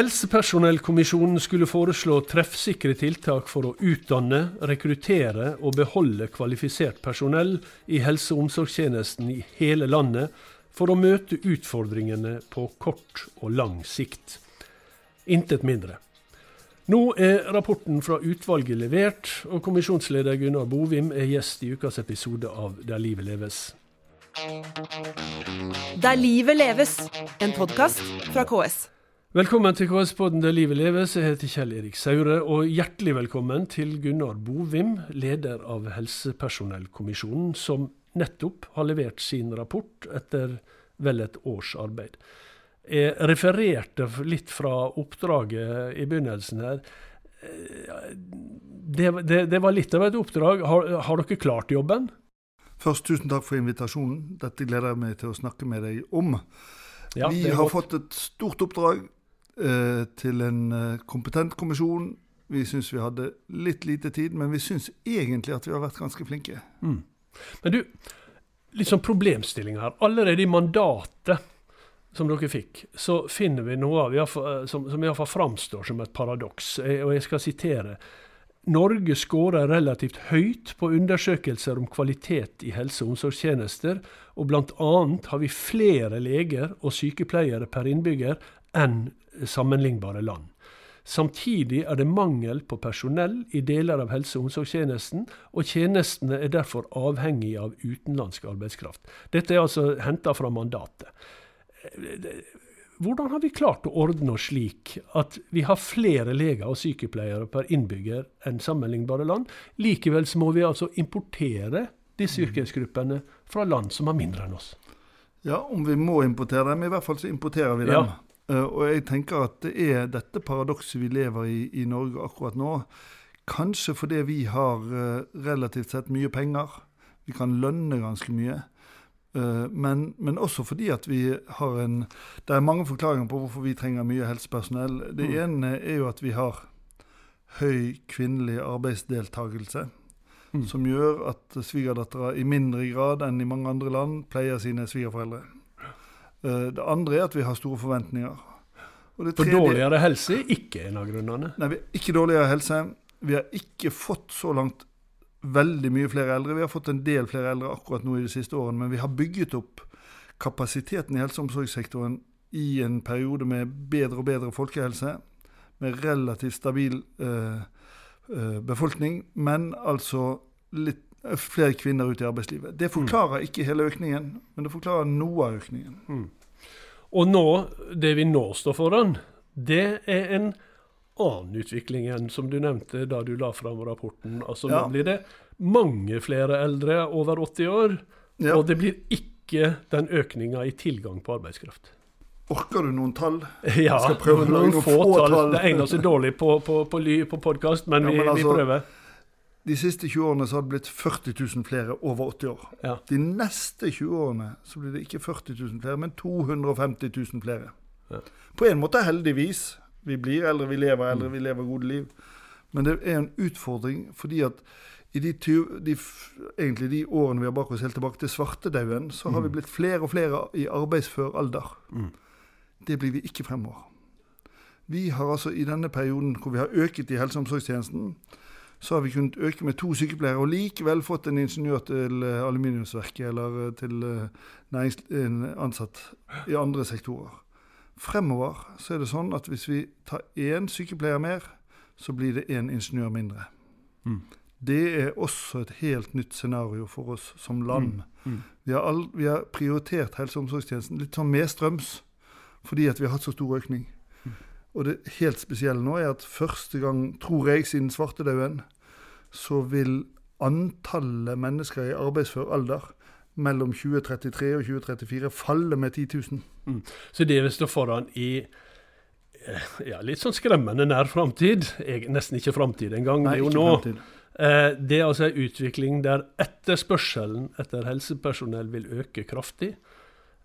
Helsepersonellkommisjonen skulle foreslå treffsikre tiltak for å utdanne, rekruttere og beholde kvalifisert personell i helse- og omsorgstjenesten i hele landet, for å møte utfordringene på kort og lang sikt. Intet mindre. Nå er rapporten fra utvalget levert, og kommisjonsleder Gunnar Bovim er gjest i ukas episode av Der livet leves. Der livet leves, en podkast fra KS. Velkommen til KS-podden Der livet leves. Jeg heter Kjell Erik Saure. Og hjertelig velkommen til Gunnar Bovim, leder av Helsepersonellkommisjonen, som nettopp har levert sin rapport etter vel et års arbeid. Jeg refererte litt fra oppdraget i begynnelsen her. Det, det, det var litt av et oppdrag. Har, har dere klart jobben? Først tusen takk for invitasjonen. Dette gleder jeg meg til å snakke med deg om. Ja, vi har godt. fått et stort oppdrag til en eh, kompetent kommisjon. Vi syns vi hadde litt lite tid, men vi syns egentlig at vi har vært ganske flinke. Mm. Men du, litt sånn problemstilling her. Allerede i mandatet som dere fikk, så finner vi noe av, eh, som, som iallfall framstår som et paradoks. Eh, Og jeg skal sitere. Norge skårer relativt høyt på undersøkelser om kvalitet i helse- og omsorgstjenester, og bl.a. har vi flere leger og sykepleiere per innbygger enn sammenlignbare land. Samtidig er det mangel på personell i deler av helse- og omsorgstjenesten, og tjenestene er derfor avhengig av utenlandsk arbeidskraft. Dette er altså henta fra mandatet. Hvordan har vi klart å ordne oss slik at vi har flere leger og sykepleiere per innbygger enn sammenlignbare land? Likevel så må vi altså importere disse yrkesgruppene fra land som har mindre enn oss. Ja, om vi må importere dem, i hvert fall så importerer vi dem. Eh, og jeg tenker at det er dette paradokset vi lever i i Norge akkurat nå. Kanskje fordi vi har eh, relativt sett mye penger. Vi kan lønne ganske mye. Eh, men, men også fordi at vi har en Det er mange forklaringer på hvorfor vi trenger mye helsepersonell. Det Mm. ene er jo at vi har høy kvinnelig arbeidsdeltakelse. Mm. Som gjør at svigerdattera i mindre grad enn i mange andre land pleier sine svigerforeldre. Eh, Det andre er at vi har store forventninger. Det For dårligere helse er ikke en av grunnene. Nei, vi har ikke dårligere helse. Vi har ikke fått så langt veldig mye flere eldre. Vi har fått en del flere eldre akkurat nå i de siste årene, men vi har bygget opp kapasiteten i helse- og omsorgssektoren i en periode med bedre og bedre folkehelse, med relativt stabil eh, eh, befolkning, men altså litt eh, flere kvinner ut i arbeidslivet. Det forklarer ikke hele økningen, men det forklarer noe av økningen. Mm. Og nå, det vi nå står foran, det er en annen utvikling enn som du nevnte da du la fram rapporten. Altså Ja. Nå blir det mange flere eldre over 80 år, Ja. og det blir ikke den økninga i tilgang på arbeidskraft. Orker du noen tall? Ja, noen noen få få tall. tall. Det egner seg dårlig på, på, på, på podkast, men, Ja, vi, men vi altså- prøver. De siste 20 årene så har det blitt 40 000 flere over 80 år. Ja. De neste 20 årene så blir det ikke 40 000 flere, men 250 000 flere. Ja. På en måte heldigvis. Vi blir eldre, vi lever eldre, vi lever gode liv. Men det er en utfordring fordi at i de, de, egentlig de årene vi har bak oss, helt tilbake til svartedauden, så har vi blitt flere og flere i arbeidsfør alder. Mm. Det blir vi ikke fremover. Vi har altså i denne perioden hvor vi har øket i helse- og omsorgstjenesten, så har vi kunnet øke med to sykepleiere og likevel fått en ingeniør til eh, aluminiumsverket eller eh, til eh, ansatt i andre sektorer. Fremover så er det sånn at hvis vi tar én sykepleier mer, så blir det én ingeniør mindre. Mm. Det er også et helt nytt scenario for oss som land. Mm. Mm. Vi, har all, vi har prioritert helse- og omsorgstjenesten litt sånn medstrøms fordi at vi har hatt så stor økning. Mm. Og det helt spesielle nå er at første gang, tror jeg, siden svartedauden, så vil antallet mennesker i arbeidsfør alder mellom 2033 og 2034 falle med 10 000. Så det vi står foran i eh, ja, litt sånn skremmende nær framtid, nesten ikke framtid engang, det er jo nå. fremtid. Eh, Det er altså en utvikling der etterspørselen etter helsepersonell vil øke kraftig.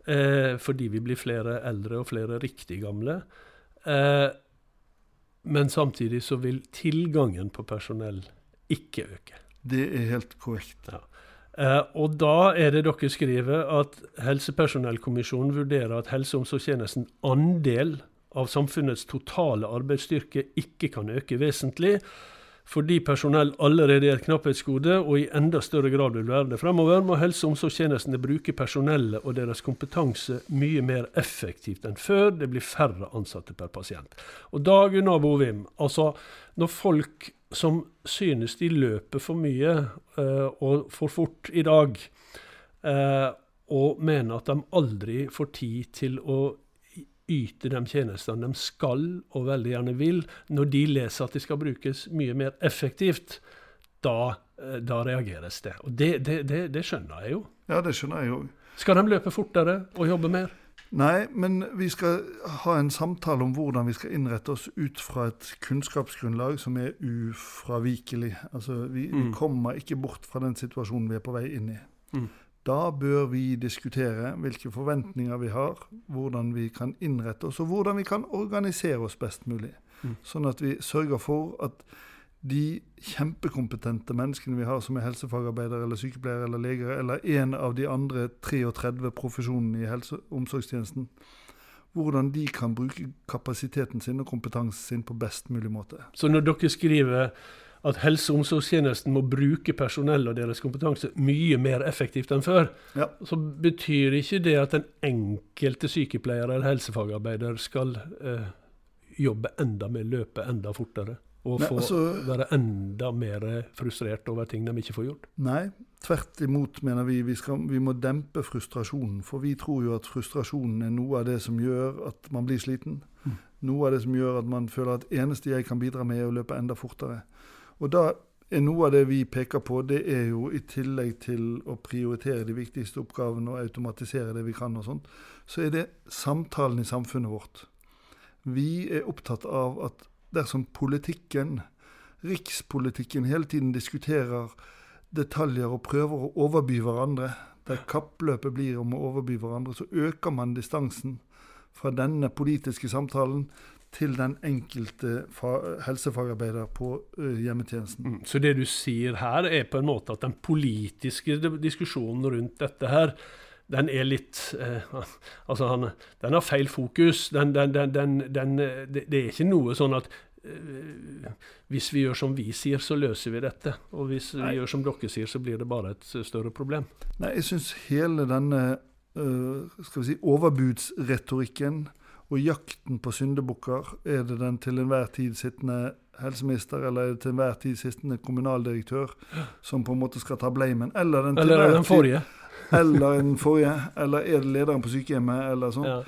Eh, fordi vi blir flere eldre og flere riktig gamle. Eh, men samtidig så vil tilgangen på personell ikke øke. Det er helt korrekt. Eh, og da er det dere skriver at Helsepersonellkommisjonen vurderer at helse- og omsorgstjenestens andel av samfunnets totale arbeidsstyrke ikke kan øke vesentlig, fordi personell allerede er et knapphetsgode, og i enda større grad vil være det fremover, må helse- og omsorgstjenestene bruke personellet og deres kompetanse mye mer effektivt enn før. Det blir færre ansatte per pasient. Og da, Gunnar Bovim, altså når folk som synes de løper for mye uh, og for fort i dag, uh, og mener at de aldri får tid til å yte de tjenestene de skal og veldig gjerne vil, når de leser at de skal brukes mye mer effektivt, da, eh, da reageres det. Og det, det, det, det, skjønner jeg jo. Ja, det skjønner jeg jo. Skal de løpe fortere og jobbe mer? Nei, men vi skal ha en samtale om hvordan vi skal innrette oss ut fra et kunnskapsgrunnlag som er ufravikelig. Altså, vi, mm. vi kommer ikke bort fra den situasjonen vi er på vei inn i. Mm. Da bør vi diskutere hvilke forventninger vi har, hvordan vi kan innrette oss, og hvordan vi kan organisere oss best mulig. Mm. Sånn at vi sørger for at de kjempekompetente menneskene vi har som er helsefagarbeidere eller sykepleiere eller leger, eller en av de andre 33 profesjonene i helse- og omsorgstjenesten, hvordan de kan bruke kapasiteten sin og kompetansen sin på best mulig måte. Så når dere skriver at helse- og omsorgstjenesten må bruke personell og deres kompetanse mye mer effektivt enn før, ja. så betyr ikke det at den enkelte sykepleier eller helsefagarbeider skal eh, jobbe enda mer, løpe enda fortere. Og nei, få altså, være enda mer frustrert over ting de ikke får gjort? Nei, tvert imot mener vi vi, skal, vi må dempe frustrasjonen. For vi tror jo at frustrasjonen er noe av det som gjør at man blir sliten. Mm. Noe av det som gjør at man føler at eneste jeg kan bidra med, er å løpe enda fortere. Og da er noe av det vi peker på, det er jo i tillegg til å prioritere de viktigste oppgavene og automatisere det vi kan og sånt, så er det samtalen i samfunnet vårt. Vi er opptatt av at dersom politikken, rikspolitikken, hele tiden diskuterer detaljer og prøver å overby hverandre, der kappløpet blir om å overby hverandre, så øker man distansen fra denne politiske samtalen til den enkelte helsefagarbeider på hjemmetjenesten. Mm. Så det du sier her, er på en måte at den politiske diskusjonen rundt dette her, den er litt eh, Altså, han, den har feil fokus. Den, den, den, det, er ikke noe sånn at eh, hvis vi gjør som vi sier, så løser vi dette. Og hvis Nei. vi gjør som dere sier, så blir det bare et større problem. Nei, jeg syns hele denne uh, skal vi si, overbudsretorikken og jakten på syndebukker, er det den til enhver tid sittende helseminister eller er det til enhver tid sittende kommunaldirektør som på en måte skal ta blamen? Eller den, eller den forrige. eller den forrige. Eller er det lederen på sykehjemmet, eller sånn. Ja.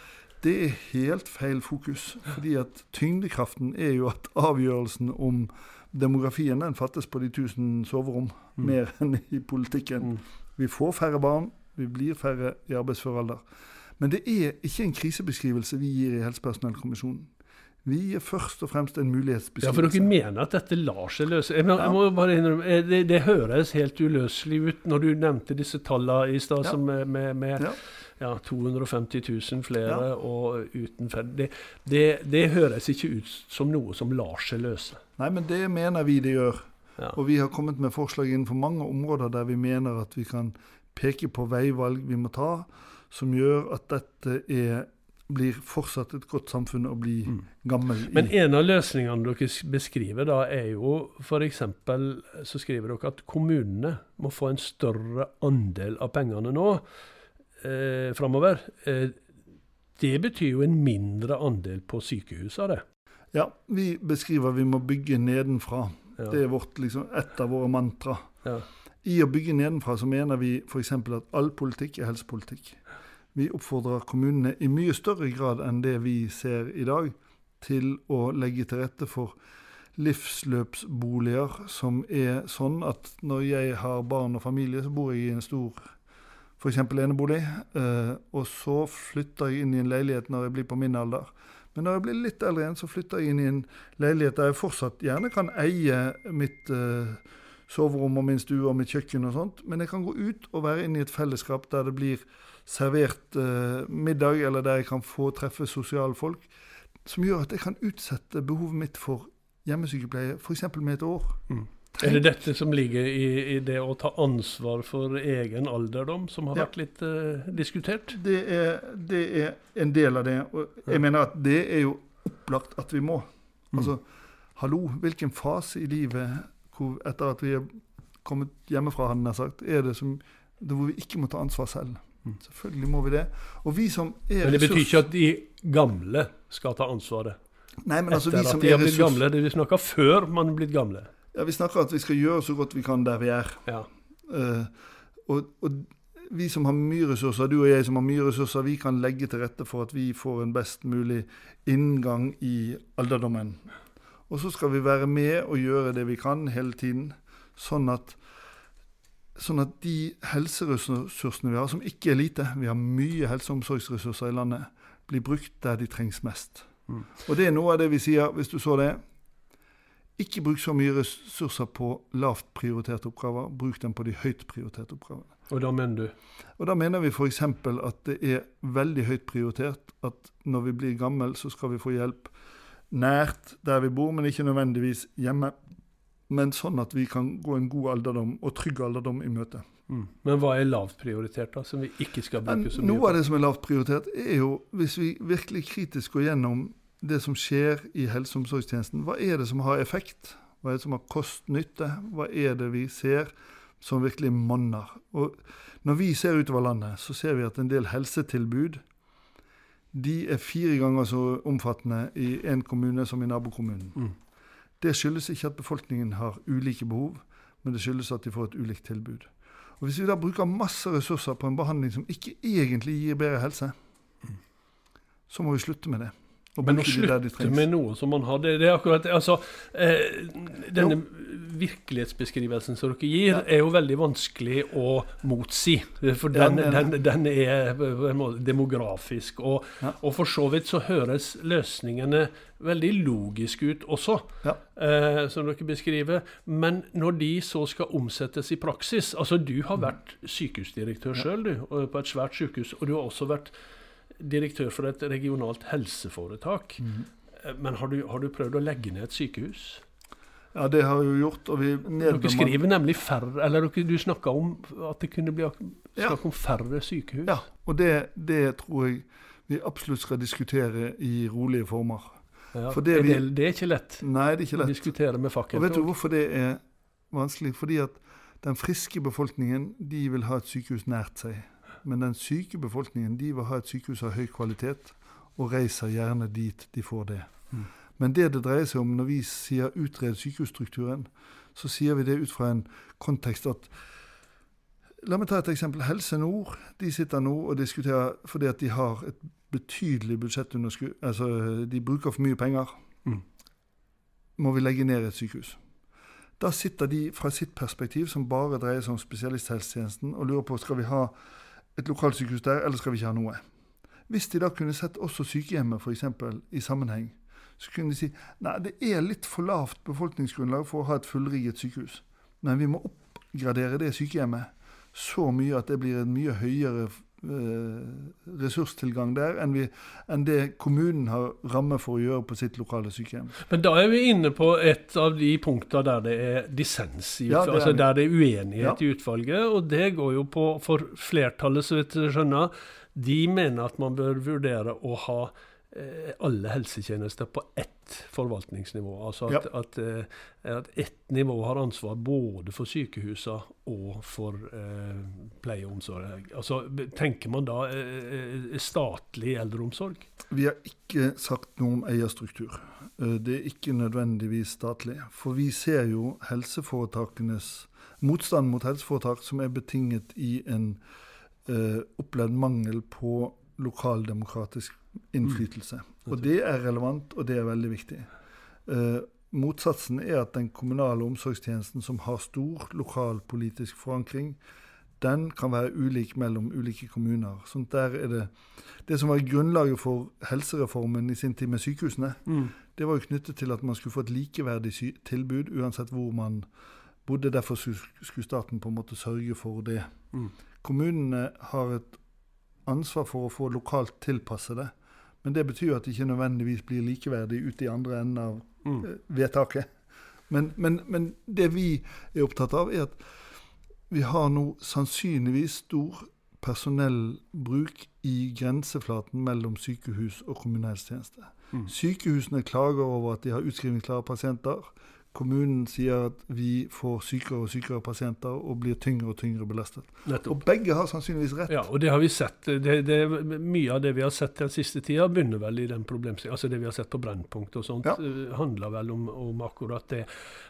Det er helt feil fokus. fordi at tyngdekraften er jo at avgjørelsen om demografien den fattes på de tusen soverom, mm. mer enn i politikken. Mm. Vi får færre barn, vi blir færre i arbeidsfør alder. Men det er ikke en krisebeskrivelse vi gir i Helsepersonellkommisjonen. Vi gir først og fremst en mulighetsbeskrivelse. Ja, For dere mener at dette lar seg løse? Jeg må, jeg må bare innrømme, eh, det, det, høres helt uløselig ut når du nevnte disse tallene i stad, ja. med, med ja. Ja, 250 000 flere og uten det, det, det, høres ikke ut som noe som lar seg løse. Nei, men det mener vi det gjør. Og vi har kommet med forslag innenfor mange områder der vi mener at vi kan peke på veivalg vi må ta som gjør at dette er, blir fortsatt et godt samfunn å bli mm. gammel i. Men en av løsningene dere beskriver da, er jo f.eks. så skriver dere at kommunene må få en større andel av pengene nå eh, framover. Eh, det betyr jo en mindre andel på sykehusene, det. Ja, vi beskriver vi må bygge nedenfra. Ja. Det er vårt, liksom, et av våre mantra. Ja. I å bygge nedenfra så mener vi f.eks. at all politikk er helsepolitikk. Vi oppfordrer kommunene i mye større grad enn det vi ser i dag, til å legge til rette for livsløpsboliger som er sånn at når jeg har barn og familie, så bor jeg i en stor f.eks. enebolig, eh, og så flytter jeg inn i en leilighet når jeg blir på min alder. Men når jeg blir litt eldre igjen, så flytter jeg inn i en leilighet der jeg fortsatt gjerne kan eie mitt eh, soverom og min stue og mitt kjøkken og sånt, men jeg kan gå ut og være inne i et fellesskap der det blir servert eh, middag, eller der jeg kan få treffe sosiale folk, som gjør at jeg kan utsette behovet mitt for hjemmesykepleie f.eks. med et år. Mm. Er det dette som ligger i, i, det å ta ansvar for egen alderdom, som har ja. vært litt uh, diskutert? Det er, det er, en del av det. Og jeg ja. mener at det er jo opplagt at vi må. Altså, hallo, hvilken fase i livet hvor, etter at vi er kommet hjemmefra, hadde jeg sagt, er det som, det hvor vi ikke må ta ansvar selv? Selvfølgelig må vi det. Og vi som er Men det betyr ikke at de gamle skal ta ansvaret. Nei, men altså, Etter vi som at de er blitt gamle. Det vi snakker før man er blitt gamle. Ja, vi snakker at vi skal gjøre så godt vi kan der vi er. Ja. Uh, og, og vi som har mye ressurser, du og jeg som har mye ressurser, vi kan legge til rette for at vi får en best mulig inngang i alderdommen. Og så skal vi være med og gjøre det vi kan hele tiden, sånn at, sånn at de helseressursene vi har, som ikke er lite, vi har mye helse- og omsorgsressurser i landet, blir brukt der de trengs mest. Mm. Og det er noe av det vi sier, hvis du så det. Ikke bruk så mye ressurser på lavt prioriterte oppgaver, bruk dem på de høyt prioriterte oppgavene. Og da mener du Og Da mener vi f.eks. at det er veldig høyt prioritert at når vi blir gammel, så skal vi få hjelp nært der vi bor, men ikke nødvendigvis hjemme. Men sånn at vi kan gå en god alderdom og trygg alderdom i møte. mm. Men hva er lavt prioritert, da, som vi ikke skal bruke så mye noe av det som er lavt prioritert, er jo hvis vi virkelig kritisk går gjennom det som skjer i helse- og omsorgstjenesten. Hva er det som har effekt? Hva er det som har kost-nytte? Hva er det vi ser som virkelig monner? Og når vi ser utover landet, så ser vi at en del helsetilbud de er fire ganger så omfattende i en kommune som i nabokommunen. Mm. Det skyldes ikke at befolkningen har ulike behov, men det skyldes at de får et ulikt tilbud. Og Hvis vi da bruker masse ressurser på en behandling som ikke egentlig gir bedre helse, så må vi slutte med det. Men å slutte de med noe som man har Det, er akkurat. Altså, eh, denne virkelighetsbeskrivelsen som dere gir, Ja. er jo veldig vanskelig å motsi. For den, den den, den er demografisk. Og, Ja. og for så vidt så høres løsningene veldig logiske ut også, eh, som dere beskriver. Men når de så skal omsettes i praksis Altså, du har vært sykehusdirektør sjøl, du, på et svært sykehus. Og du har også vært direktør for et regionalt helseforetak. Mm. Men har du, har du prøvd å legge ned et sykehus? Ja, det har vi jo gjort. Og vi Dere skriver nemlig færre Eller dere, du snakka om at det kunne bli snakk om færre sykehus. Ja, og det, det tror jeg vi absolutt skal diskutere i rolige former. Ja, For det er vi- det, det er ikke lett Nei, det er ikke å diskutere med Og vet du hvorfor det er vanskelig? Fordi at den friske befolkningen de vil ha et sykehus nært seg. Men den syke befolkningen de vil ha et sykehus av høy kvalitet, og reiser gjerne dit de får det. Mm. Men det det dreier seg om når vi sier 'utred sykehusstrukturen', så sier vi det ut fra en kontekst at La meg ta et eksempel. Helse Nord de sitter nå og diskuterer fordi at de har et betydelig budsjettunderskudd. Altså, de bruker for mye penger. Mm. Må vi legge ned et sykehus? Da sitter de fra sitt perspektiv, som bare dreier seg om spesialisthelsetjenesten, og lurer på skal vi ha et lokalsykehus der, eller skal vi ikke ha noe. Hvis de da kunne sett også sykehjemmet for eksempel, i sammenheng, så kunne de si nei, det er litt for lavt befolkningsgrunnlag for å ha et fullrigget sykehus. Men vi må oppgradere det sykehjemmet så mye at det blir en mye høyere eh, ressurstilgang der enn, vi, enn det kommunen har ramme for å gjøre på sitt lokale sykehjem. Men da er vi inne på et av de punkta der det er dissens, i Ja, det er altså der det er uenighet Ja. i utvalget. Og det går jo på for flertallet, så vidt jeg skjønner. De mener at man bør vurdere å ha alle helsetjenester på ett forvaltningsnivå. Altså at, at, eh, at ett nivå har ansvar både for sykehusene og for eh, pleie og omsorg. Altså, tenker man da eh, eh, statlig eldreomsorg? Vi har ikke sagt noe om eierstruktur. Eh, Det er ikke nødvendigvis statlig. For vi ser jo helseforetakenes motstand mot helseforetak som er betinget i en eh, opplevd mangel på lokaldemokratisk innflytelse. Og det er relevant, og det er veldig viktig. Eh, motsatsen er at den kommunale omsorgstjenesten, som har stor lokal politisk forankring, den kan være ulik mellom ulike kommuner. Sånn der er det, det som var grunnlaget for helsereformen i sin tid med sykehusene, det var jo knyttet til at man skulle få et likeverdig tilbud uansett hvor man bodde. Derfor skulle skulle staten på en måte sørge for det. Mm. Kommunene har et ansvar for å få lokalt tilpassede, men det betyr at det ikke nødvendigvis blir likeverdig ute i andre enden av Mm. eh, vedtaket. Men, men, men det vi er opptatt av, er at vi har nå sannsynligvis stor personellbruk i grenseflaten mellom sykehus og kommunehelsetjeneste. Sykehusene klager over at de har utskrivningsklare pasienter. Kommunen sier at vi får sykere og sykere pasienter og blir tyngre og tyngre belastet. Nettopp. Og begge har sannsynligvis rett. Ja, og det har vi sett. Det, det, mye av det vi har sett den siste tida, begynner vel i den problemstillingen. Altså det vi har sett på Brennpunkt og sånt, Ja. eh, handler vel om, om akkurat det.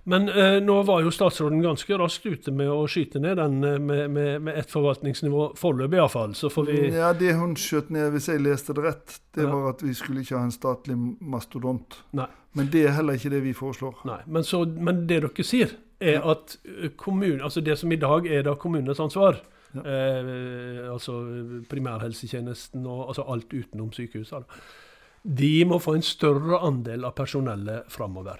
Men eh, nå var jo statsråden ganske raskt ute med å skyte ned den eh, med, med, med ett forvaltningsnivå, foreløpig iallfall. Så får vi Ja, Det hun skjøt ned, hvis jeg leste det rett, det Ja. var at vi skulle ikke ha en statlig mastodont. Nei. Men det er heller ikke det vi foreslår. Nei. Men, så, men det dere sier, er at eh, kommunen, altså det som i dag er da kommunenes ansvar, Ja. eh, altså primærhelsetjenesten og altså alt utenom sykehusene, de må få en større andel av personellet framover.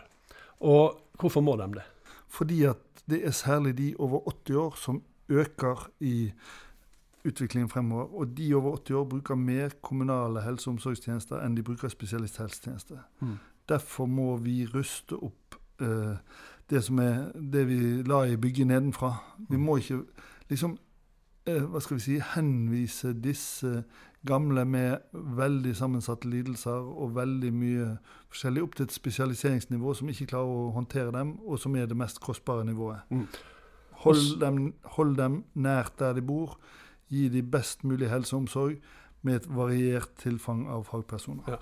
Og hvorfor må de det? Fordi at det er særlig de over 80 år som øker i utviklingen fremover. Og de over 80 år bruker mer kommunale helse- og omsorgstjenester enn de bruker spesialisthelsetjenester. Mm. Derfor må vi ruste opp eh, det som er det vi la i bygget nedenfra. Vi må ikke liksom eh, hva skal vi si, henvise disse gamle med veldig sammensatte lidelser og veldig mye forskjellig opp til et spesialiseringsnivå som ikke klarer å håndtere dem, og som er det mest kostbare nivået. Mm. Hold dem, hold dem nært der de bor. Gi de best mulig helse og omsorg med et variert tilfang av fagpersoner. Ja.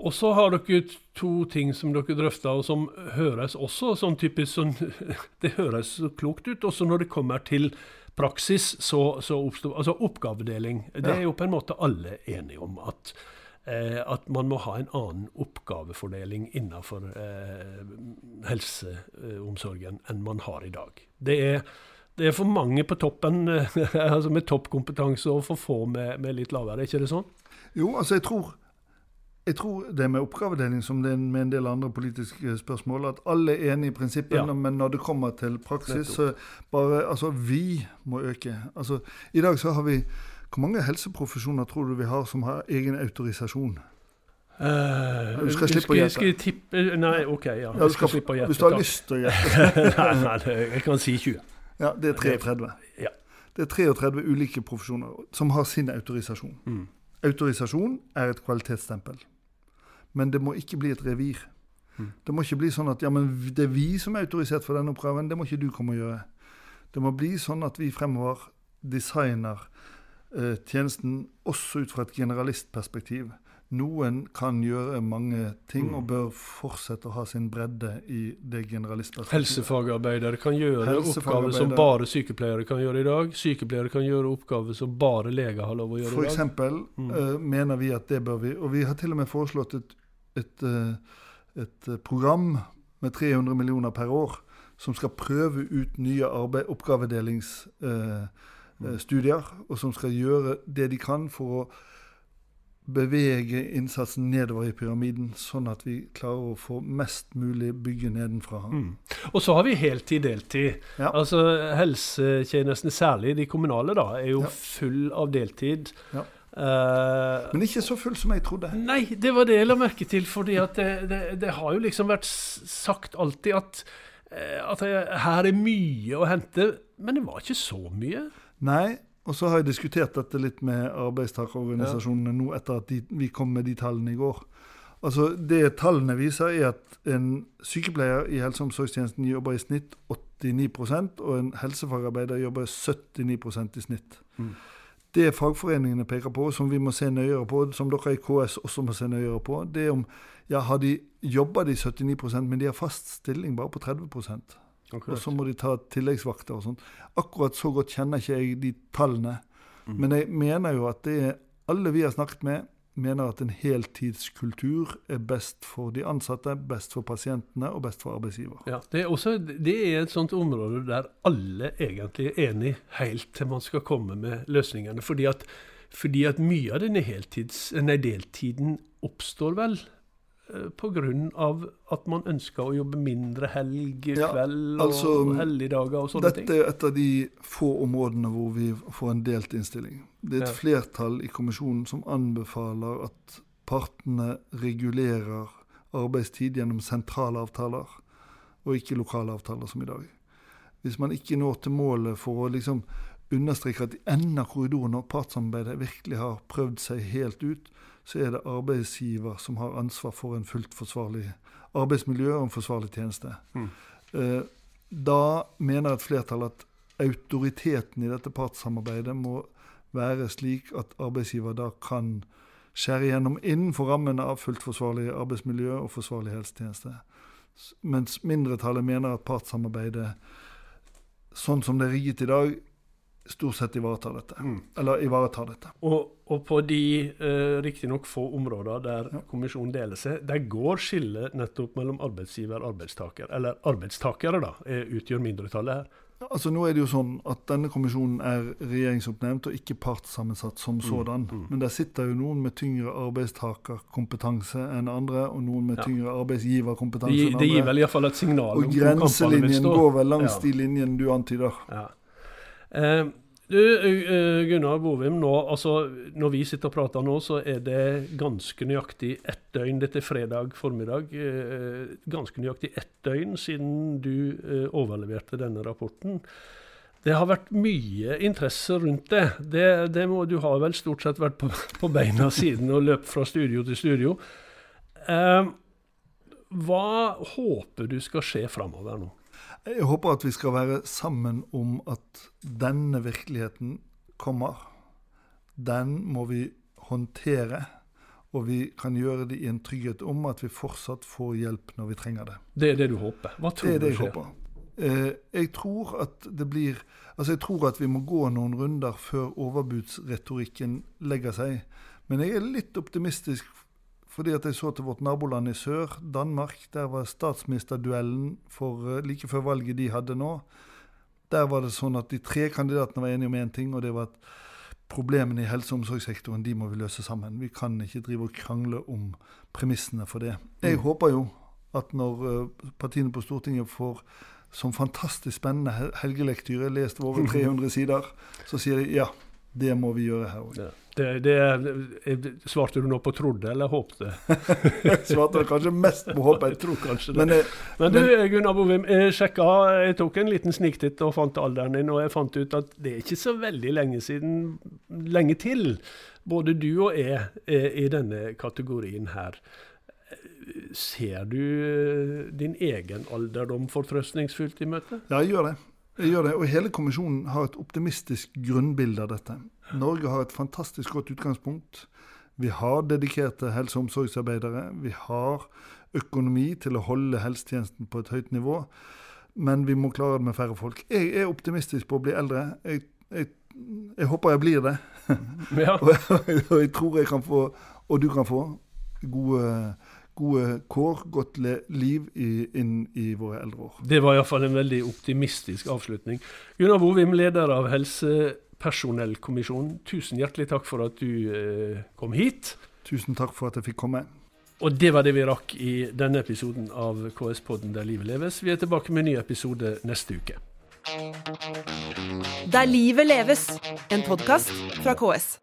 Og så har dere to ting som dere drøfta, og som høres også sånn typisk sånn Det høres så klokt ut. Også når det kommer til praksis, så, så oppstår Altså oppgavedeling. Det er jo på en måte alle enige om. At, eh, at man må ha en annen oppgavefordeling innenfor eh, helseomsorgen enn man har i dag. Det er, det er for mange på toppen altså med toppkompetanse og for få med, med litt lavere, er ikke det sånn? Jo, altså jeg tror, jeg tror det med oppgavedeling som det er med en del andre politiske spørsmål, at alle er enige i prinsippene, Ja. men når det kommer til praksis, så bare Altså, vi må øke. Altså, I dag så har vi Hvor mange helseprofesjoner tror du vi har som har egen autorisasjon? Uh, Du skal slippe å gjette. Nei, OK, ja. Ja, du skal skal, slippe å gjette. hvis du har takk. lyst til å gjette. nei, nei, jeg kan si 20. Ja, det er 33. Ja. Det er 33 ulike profesjoner som har sin autorisasjon. Mm. Autorisasjon er et kvalitetsstempel. Men det må ikke bli et revir. Mm. Det må ikke bli sånn at ja, men det er vi som er autorisert for denne oppgaven, det må ikke du komme og gjøre. Det må bli sånn at vi fremover designer eh, tjenesten også ut fra et generalistperspektiv. Noen kan gjøre mange ting Mm. og bør fortsette å ha sin bredde i det generalistperspektivet. Helsefagarbeidere kan gjøre oppgaver som bare sykepleiere kan gjøre i dag. Sykepleiere kan gjøre oppgaver som bare leger har lov å gjøre For i dag. eksempel Mm. eh, mener vi at det bør vi. Og vi har til og med foreslått et, et, eh, et eh, program med 300 millioner per år som skal prøve ut nye arbeid, oppgavedelingsstudier, Mm. og som skal gjøre det de kan for å bevege innsatsen nedover i pyramiden, sånn at vi klarer å få mest mulig bygge nedenfra. Mm. Og så har vi heltid, deltid. Ja. Altså Helsetjenestene, særlig de kommunale, da, er jo Ja. full av deltid. Ja. Eh, Men ikke så full som jeg trodde. Nei, det var det jeg la merke til. fordi det, det, det har jo liksom vært sagt alltid at, eh, at her er mye å hente. Men det var ikke så mye. Nei, og så har jeg diskutert dette litt med arbeidstakerorganisasjonene nå etter at de, vi kom med de tallene i går. Altså, Det tallene viser, er at en sykepleier i helse- og omsorgstjenesten jobber i snitt 89% og en helsefagarbeider jobber 79% i snitt. Mm. Det fagforeningene peker på, som vi må se nøyere på, som dere i KS også må se nøyere på, det er om ja, har de jobber de 79% men de har fast stilling bare på 30 Akkurat. og så må de ta tilleggsvakter og sånn. Akkurat så godt kjenner ikke jeg de tallene. Mm. Men jeg mener jo at det er alle vi har snakket med, mener at en heltidskultur er best for de ansatte, best for pasientene og best for arbeidsgiver. Ja, det, er også, det er et sånt område der alle egentlig er enig helt til man skal komme med løsningene. Fordi at, fordi at mye av denne heltids, nei, deltiden oppstår vel eh, av at man ønsker å jobbe mindre helg, Ja, kveld altså, og helligdager og sånne Dette ting. er et av de få områdene hvor vi får en delt innstilling. Det er et Ja. flertall i kommisjonen som anbefaler at partene regulerer arbeidstid gjennom sentrale avtaler, og ikke lokale avtaler som i dag. Hvis man ikke når til målet for å liksom understreke at i enden av korridoren, når partssamarbeidet virkelig har prøvd seg helt ut, så er det arbeidsgiver som har ansvar for en fullt forsvarlig arbeidsmiljø og en forsvarlig tjeneste. Mm. Eh, da mener et flertall at autoriteten i dette partssamarbeidet må være slik at arbeidsgiver da kan skjære gjennom innenfor rammene av fullt forsvarlig arbeidsmiljø og forsvarlig helsetjeneste. Mens mindretallet mener at partssamarbeidet, sånn som det er rigget i dag, stort sett ivaretar dette. Mm. Eller ivaretar dette. Og, og på de eh, riktignok få områder der Ja. kommisjonen deler seg, der går skillet nettopp mellom arbeidsgiver og arbeidstaker. Eller arbeidstakere, da, eh, utgjør mindretallet her. Altså Nå er det jo sånn at denne kommisjonen er regjeringsoppnevnt og ikke partssammensatt som sådan. mm. Men der sitter jo noen med tyngre arbeidstakerkompetanse enn andre, og noen med Ja. tyngre arbeidsgiverkompetanse enn andre. det gir vel iallfall et signal Og grenselinjen går vel langs Ja. de linjene du antyder. Ja. Eh, du, eh, Gunnar Bovim, nå, altså, når vi sitter og prater nå, så er det ganske nøyaktig ett døgn. Dette fredag formiddag. Eh, ganske nøyaktig ett døgn siden du overleverte denne rapporten. Det har vært mye interesse rundt det. det, det må, du har vel stort sett vært på, på beina siden og løpt fra studio til studio. Hva håper du skal skje framover nå? Jeg håper at vi skal være sammen om at denne virkeligheten kommer. Den må vi håndtere, og vi kan gjøre det i en trygghet om at vi fortsatt får hjelp når vi trenger det. Det er det du håper? Hva tror Det er det du jeg håper. Eh, jeg tror at det blir Altså, jeg tror at vi må gå noen runder før overbudsretorikken legger seg. Men jeg er litt optimistisk fordi at jeg så til vårt naboland i sør, Danmark. Der var statsministerduellen for eh, like før valget de hadde nå. Der var det sånn at de tre kandidatene var enige om én ting, og det var at problemene i helse- og omsorgssektoren de må vi løse sammen. Vi kan ikke drive og krangle om premissene for det. Jeg Mm. håper jo at når eh, partiene på Stortinget får som fantastisk spennende hel- helgelektyre lest våre 300 sider, så sier de ja, det må vi gjøre her òg. Ja. Det, det, svarte du nå på trodde eller håpte? Svarte kanskje mest på håpet. Jeg tror kanskje det. Men eh, Men du, Gunnar Bovim, jeg sjekka, jeg tok en liten sniktitt og fant alderen din, og jeg fant ut at det er ikke så veldig lenge siden, lenge til, både du og jeg er i denne kategorien her. Ser du eh, din egen alderdom fortrøstningsfullt i møte? ja, jeg gjør det. Jeg gjør det. Og hele kommisjonen har et optimistisk grunnbilde av dette. Norge har et fantastisk godt utgangspunkt. Vi har dedikerte helse- og omsorgsarbeidere. Vi har økonomi til å holde helsetjenesten på et høyt nivå. Men vi må klare det med færre folk. Jeg er optimistisk på å bli eldre. Jeg, jeg, jeg håper jeg blir det. Ja. Og jeg, og jeg tror jeg kan få, og du kan få, gode, gode kår, godt le, liv i, inn i våre eldre år. Det var iallfall en veldig optimistisk avslutning. Gunnar Bovim, leder av Helsepersonellkommisjonen, tusen hjertelig takk for at du eh, kom hit. Tusen takk for at jeg fikk komme. Og det var det vi rakk i denne episoden av KS-podden Der livet leves. Vi er tilbake med en ny episode neste uke. Der livet leves, en podkast fra KS.